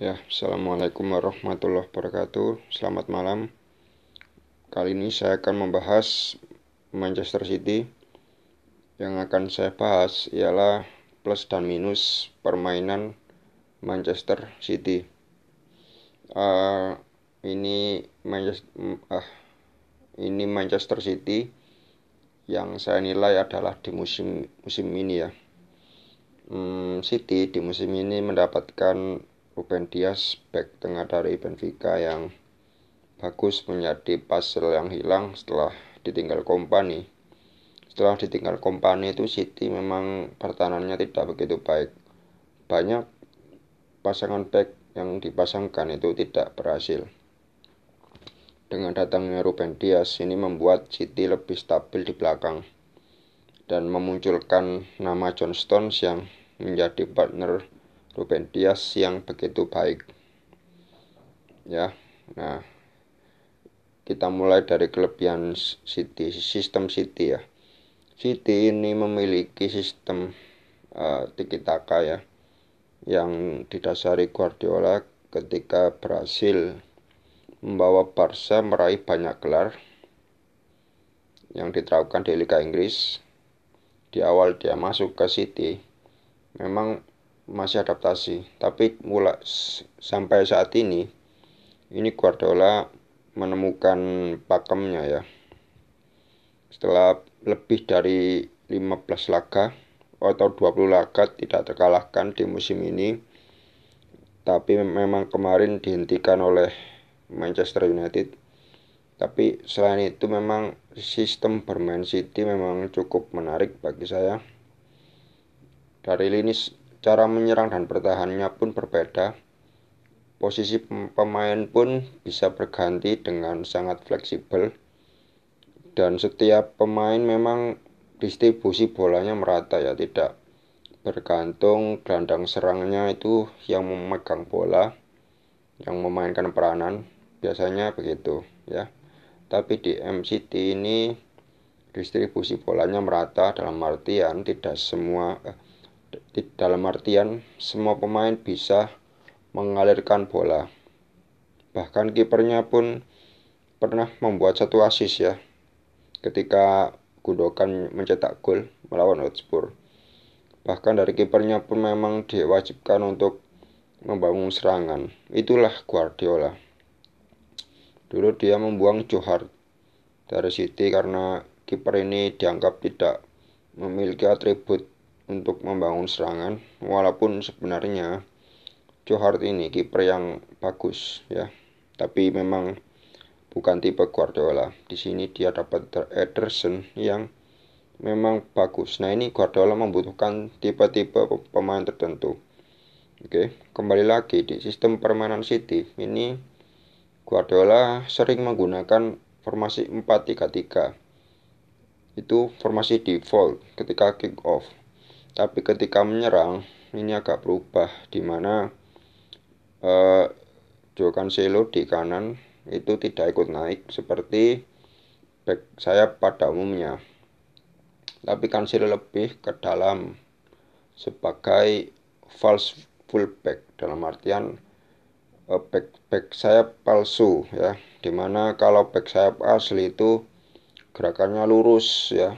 Ya, Assalamualaikum warahmatullahi wabarakatuh. Selamat malam. Kali ini saya akan membahas Manchester City. Yang akan saya bahas ialah plus dan minus permainan Manchester City. Uh, ini Manchester, uh, ini Manchester City yang saya nilai adalah di musim musim ini ya. Hmm, City di musim ini mendapatkan Ruben Dias back tengah dari Benfica yang bagus menjadi puzzle yang hilang setelah ditinggal kompani. Setelah ditinggal kompani itu City memang pertahanannya tidak begitu baik. Banyak pasangan back yang dipasangkan itu tidak berhasil. Dengan datangnya Ruben Dias ini membuat City lebih stabil di belakang dan memunculkan nama John Stones yang menjadi partner Ruben Dias yang begitu baik. Ya, nah kita mulai dari kelebihan City, sistem City ya. City ini memiliki sistem uh, tiki taka ya, yang didasari Guardiola ketika berhasil membawa Barca meraih banyak gelar yang diterapkan di Liga Inggris. Di awal dia masuk ke City, memang masih adaptasi. Tapi mulai sampai saat ini ini Guardiola menemukan pakemnya ya. Setelah lebih dari 15 laga atau 20 laga tidak terkalahkan di musim ini tapi memang kemarin dihentikan oleh Manchester United. Tapi selain itu memang sistem bermain City memang cukup menarik bagi saya. Dari lini Cara menyerang dan bertahannya pun berbeda. Posisi pemain pun bisa berganti dengan sangat fleksibel. Dan setiap pemain memang distribusi bolanya merata ya, tidak bergantung gelandang serangnya itu yang memegang bola, yang memainkan peranan, biasanya begitu ya. Tapi di MCT ini distribusi bolanya merata dalam artian tidak semua eh, dalam artian semua pemain bisa mengalirkan bola. Bahkan kipernya pun pernah membuat satu asis ya ketika Gundogan mencetak gol melawan Hotspur. Bahkan dari kipernya pun memang diwajibkan untuk membangun serangan. Itulah Guardiola. Dulu dia membuang Johar dari City karena kiper ini dianggap tidak memiliki atribut untuk membangun serangan walaupun sebenarnya Joe Hart ini kiper yang bagus ya. Tapi memang bukan tipe Guardiola. Di sini dia dapat Ederson yang memang bagus. Nah ini Guardiola membutuhkan tipe-tipe pemain tertentu. Oke kembali lagi di sistem permainan City. Ini Guardiola sering menggunakan formasi 4-3-3 itu formasi default ketika kick off tapi ketika menyerang ini agak berubah di mana uh, Joe Cancelo di kanan itu tidak ikut naik seperti back saya pada umumnya. Tapi Cancelo lebih ke dalam sebagai false fullback dalam artian uh, back back saya palsu ya. Di mana kalau back sayap asli itu gerakannya lurus ya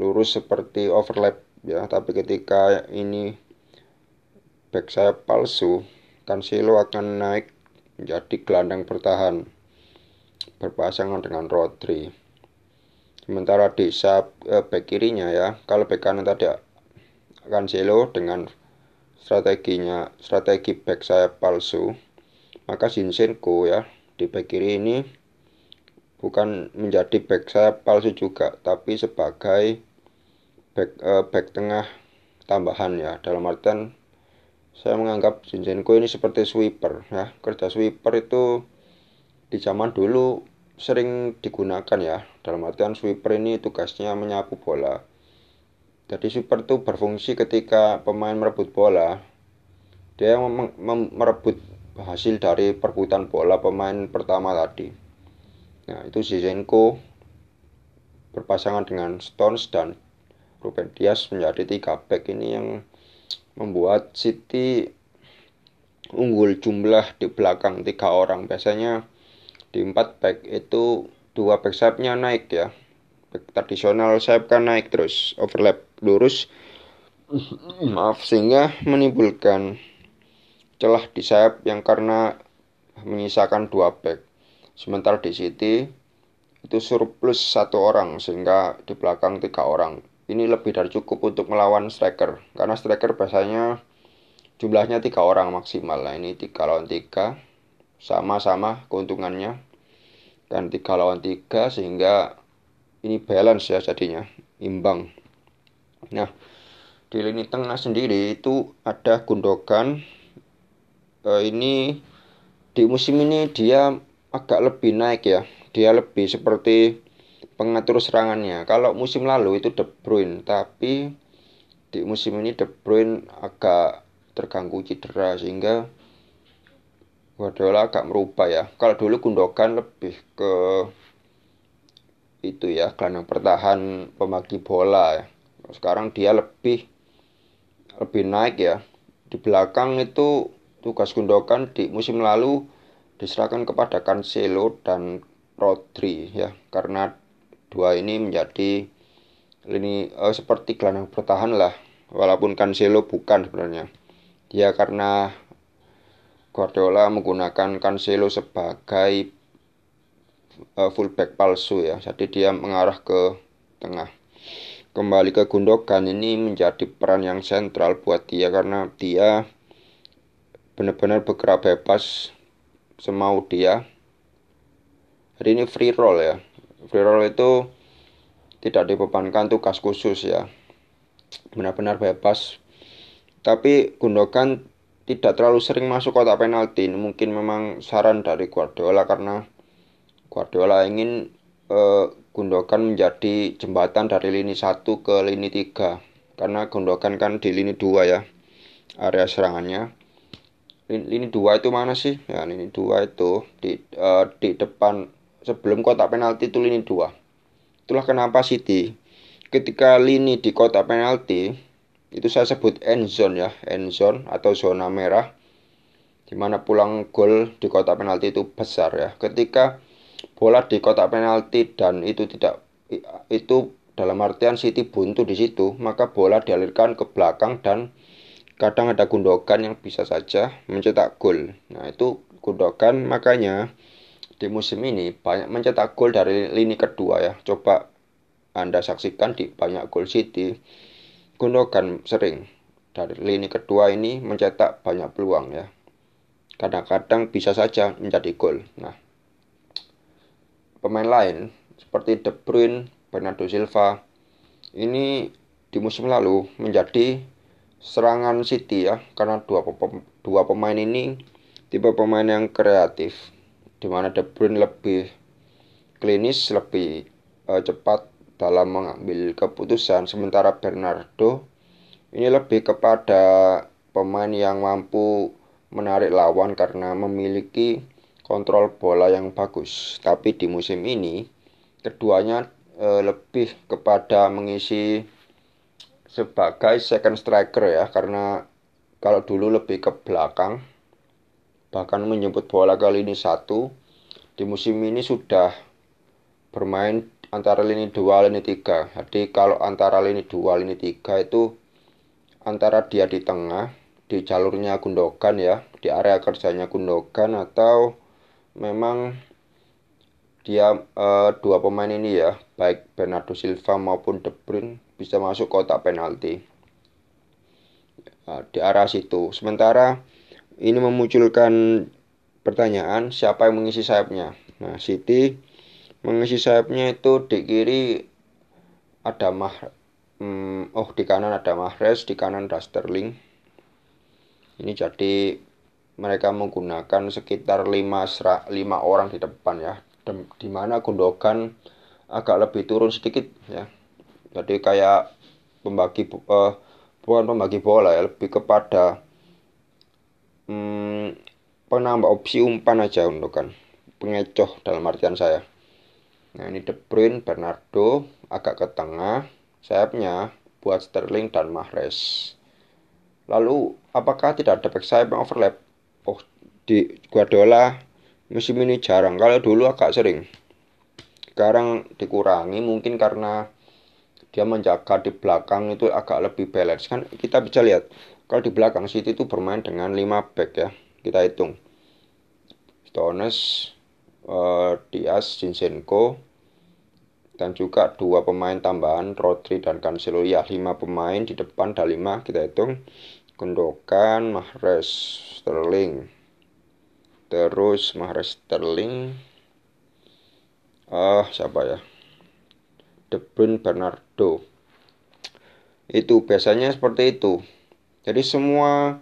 lurus seperti overlap ya. Tapi ketika ini back saya palsu Cancelo akan naik menjadi gelandang bertahan berpasangan dengan Rodri. Sementara di sayap eh, back kirinya ya. Kalau back kanan tadi Cancelo dengan strateginya strategi back saya palsu maka Zinchenko ya di back kiri ini bukan menjadi back saya palsu juga tapi sebagai back uh, back tengah tambahan ya. Dalam artian saya menganggap Zinchenko ini seperti sweeper ya. Kerja sweeper itu di zaman dulu sering digunakan ya. Dalam artian sweeper ini tugasnya menyapu bola. Jadi sweeper itu berfungsi ketika pemain merebut bola. Dia merebut hasil dari perebutan bola pemain pertama tadi. Nah itu Zinchenko berpasangan dengan Stones dan Ruben Dias menjadi tiga back ini yang membuat City unggul jumlah di belakang tiga orang. Biasanya di empat back itu dua back sayapnya naik ya. Back tradisional sayap kan naik terus overlap lurus. Maaf sehingga menimbulkan celah di sayap yang karena menyisakan dua back. Sementara di City itu surplus satu orang sehingga di belakang tiga orang ini lebih dari cukup untuk melawan striker. Karena striker biasanya jumlahnya tiga orang maksimal. Nah ini tiga lawan tiga. Sama-sama keuntungannya. Dan tiga lawan tiga sehingga ini balance ya jadinya. Imbang. Nah di lini tengah sendiri itu ada Gundogan. Uh, ini di musim ini dia agak lebih naik ya. Dia lebih seperti pengatur serangannya kalau musim lalu itu De Bruyne tapi di musim ini De Bruyne agak terganggu cedera sehingga Guardiola agak merubah ya. Kalau dulu Gundogan lebih ke itu ya gelandang pertahan pembagi bola ya. Sekarang dia lebih lebih naik ya. Di belakang itu tugas Gundogan di musim lalu diserahkan kepada Cancelo dan Rodri ya karena dua ini menjadi lini eh, seperti gelandang pertahan lah walaupun Cancelo bukan sebenarnya Ya karena Guardiola menggunakan Cancelo sebagai uh, fullback palsu ya. Jadi dia mengarah ke tengah. Kembali ke Gundogan ini menjadi peran yang sentral buat dia karena dia benar-benar bergerak bebas semau dia. Jadi ini free roll ya. Free roll itu tidak dibebankan tugas khusus ya. Benar-benar bebas tapi Gundogan tidak terlalu sering masuk kotak penalti. Mungkin memang saran dari Guardiola karena Guardiola ingin uh, Gundogan menjadi jembatan dari lini 1 ke lini 3. Karena Gundogan kan di lini 2 ya. Area serangannya. Lini, lini 2 itu mana sih? Ya, lini 2 itu di uh, di depan sebelum kotak penalti itu lini 2. Itulah kenapa City ketika lini di kotak penalti itu saya sebut end zone ya end zone atau zona merah di mana pulang gol di kotak penalti itu besar ya ketika bola di kotak penalti dan itu tidak itu dalam artian City buntu di situ maka bola dialirkan ke belakang dan kadang ada Gundogan yang bisa saja mencetak gol nah itu Gundogan makanya di musim ini banyak mencetak gol dari lini kedua ya coba anda saksikan di banyak gol City Gundogan sering dari lini kedua ini mencetak banyak peluang ya. Kadang-kadang bisa saja menjadi gol. Nah, pemain lain seperti De Bruyne, Bernardo Silva ini di musim lalu menjadi serangan City ya karena dua dua pemain ini tipe pemain yang kreatif di mana De Bruyne lebih klinis, lebih uh, cepat dalam mengambil keputusan. Sementara Bernardo ini lebih kepada pemain yang mampu menarik lawan karena memiliki kontrol bola yang bagus. Tapi di musim ini keduanya e, lebih kepada mengisi sebagai second striker ya. Karena kalau dulu lebih ke belakang bahkan menjemput bola kali ini satu. Di musim ini sudah bermain antara lini 2 lini 3 jadi kalau antara lini 2 lini 3 itu antara dia di tengah di jalurnya Gundogan ya di area kerjanya Gundogan atau memang dia uh, dua pemain ini ya baik Bernardo Silva maupun De Bruyne bisa masuk kotak penalti. Uh, di arah situ. Sementara ini memunculkan pertanyaan siapa yang mengisi sayapnya? Nah City mengisi sayapnya itu di kiri ada mah hmm, oh di kanan ada Mahrez di kanan ada Sterling. Ini jadi mereka menggunakan sekitar 5 5 orang di depan ya. Di mana Gundogan agak lebih turun sedikit ya. Jadi kayak pembagi uh, bukan pembagi bola ya. Lebih kepada hmm, penambah opsi umpan aja Gundogan pengecoh dalam artian saya Nah ini De Bruyne, Bernardo agak ke tengah, sayapnya buat Sterling dan Mahrez. Lalu apakah tidak ada back sayap yang overlap? oh di Guardiola musim ini jarang kalau dulu agak sering sekarang dikurangi mungkin karena dia menjaga di belakang itu agak lebih balance kan kita bisa lihat kalau di belakang City itu bermain dengan 5 back ya kita hitung. Stones uh, Diaz Zinchenko dan juga dua pemain tambahan Rodri dan Cancelo. Ya lima pemain di depan ada lima kita hitung. Gundogan Mahrez Sterling. Terus Mahrez Sterling. Ah uh, siapa ya? De Bruyne Bernardo. Itu biasanya seperti itu jadi semua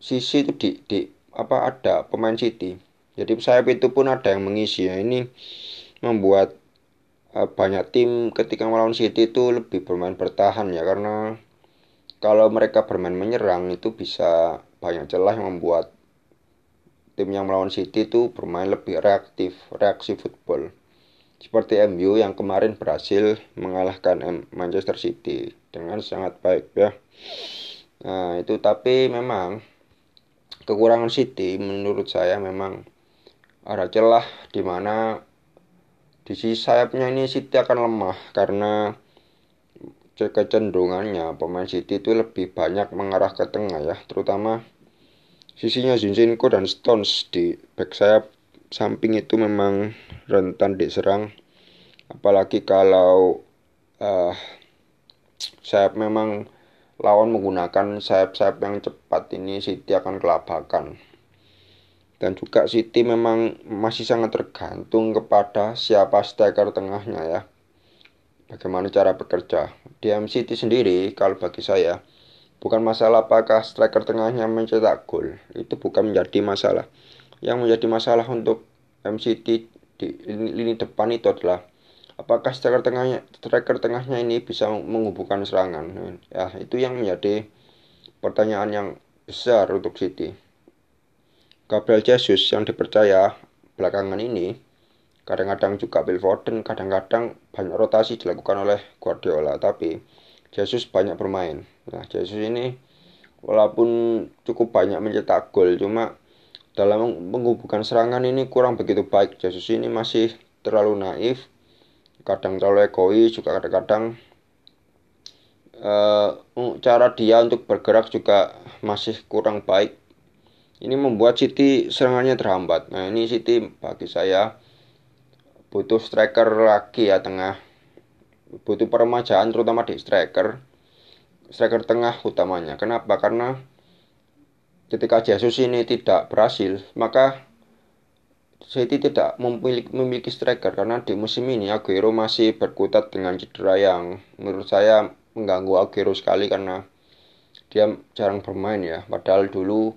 sisi itu di, di apa ada pemain City jadi sayap itu pun ada yang mengisi ya ini membuat uh, banyak tim ketika melawan City itu lebih bermain bertahan ya karena kalau mereka bermain menyerang itu bisa banyak celah yang membuat tim yang melawan City itu bermain lebih reaktif, reaksi football. Seperti MU yang kemarin berhasil mengalahkan Manchester City dengan sangat baik ya. Nah, itu tapi memang kekurangan City menurut saya memang ada celah di mana di sisi sayapnya ini City akan lemah karena kecenderungannya pemain City itu lebih banyak mengarah ke tengah ya, terutama sisinya Zinchenko dan Stones di back sayap samping itu memang rentan diserang. Apalagi kalau uh, sayap memang lawan menggunakan sayap-sayap yang cepat ini City akan kelabakan dan juga City memang masih sangat tergantung kepada siapa striker tengahnya ya bagaimana cara bekerja. Di MCT sendiri, kalau bagi saya, bukan masalah apakah striker tengahnya mencetak gol. Itu bukan menjadi masalah. Yang menjadi masalah untuk MCT di lini depan itu adalah apakah striker tengahnya striker tengahnya ini bisa menghubungkan serangan. Ya, itu yang menjadi pertanyaan yang besar untuk City. Gabriel Jesus yang dipercaya belakangan ini kadang-kadang juga Bill Foden, kadang-kadang banyak rotasi dilakukan oleh Guardiola, tapi Jesus banyak bermain. Nah, Jesus ini walaupun cukup banyak mencetak gol, cuma dalam menghubungkan serangan ini kurang begitu baik. Jesus ini masih terlalu naif, kadang terlalu egois, juga kadang-kadang uh, cara dia untuk bergerak juga masih kurang baik. Ini membuat City serangannya terhambat. Nah, ini City bagi saya butuh striker lagi ya tengah butuh peremajaan terutama di striker striker tengah utamanya kenapa karena ketika Jesus ini tidak berhasil maka City tidak memiliki, memiliki striker karena di musim ini Aguero masih berkutat dengan cedera yang menurut saya mengganggu Aguero sekali karena dia jarang bermain ya padahal dulu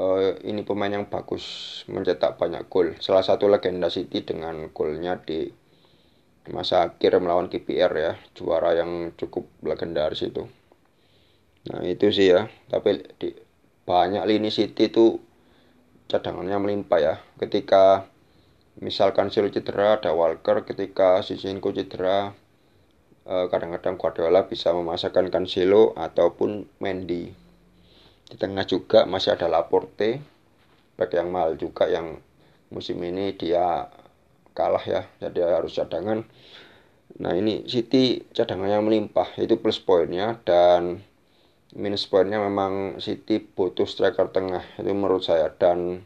uh, ini pemain yang bagus mencetak banyak gol. Salah satu legenda City dengan golnya di masa akhir melawan KPR ya, juara yang cukup legendaris itu. Nah itu sih ya, tapi di banyak lini City itu cadangannya melimpah ya. Ketika misalkan Sil cedera, ada Walker, ketika Zinchenko cedera, eh, kadang-kadang Guardiola bisa memasakkan Cancelo ataupun Mendy di tengah juga masih ada Laporte back yang mahal juga yang musim ini dia kalah ya jadi harus cadangan nah ini City cadangannya melimpah itu plus poinnya dan minus poinnya memang City butuh striker tengah. Itu menurut saya. Dan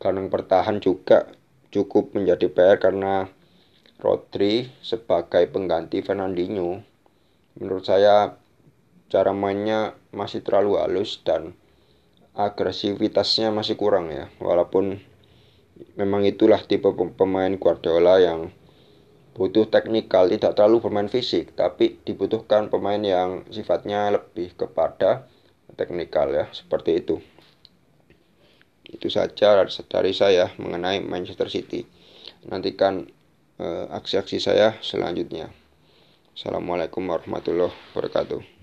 gelandang bertahan juga cukup menjadi PR karena Rodri sebagai pengganti Fernandinho menurut saya cara mainnya masih terlalu halus dan agresivitasnya masih kurang ya. Walaupun memang itulah tipe pemain Guardiola yang butuh teknikal tidak terlalu bermain fisik tapi dibutuhkan pemain yang sifatnya lebih kepada teknikal ya seperti itu. Itu saja dari saya mengenai Manchester City. Nantikan eh, aksi-aksi saya selanjutnya. Assalamualaikum warahmatullahi wabarakatuh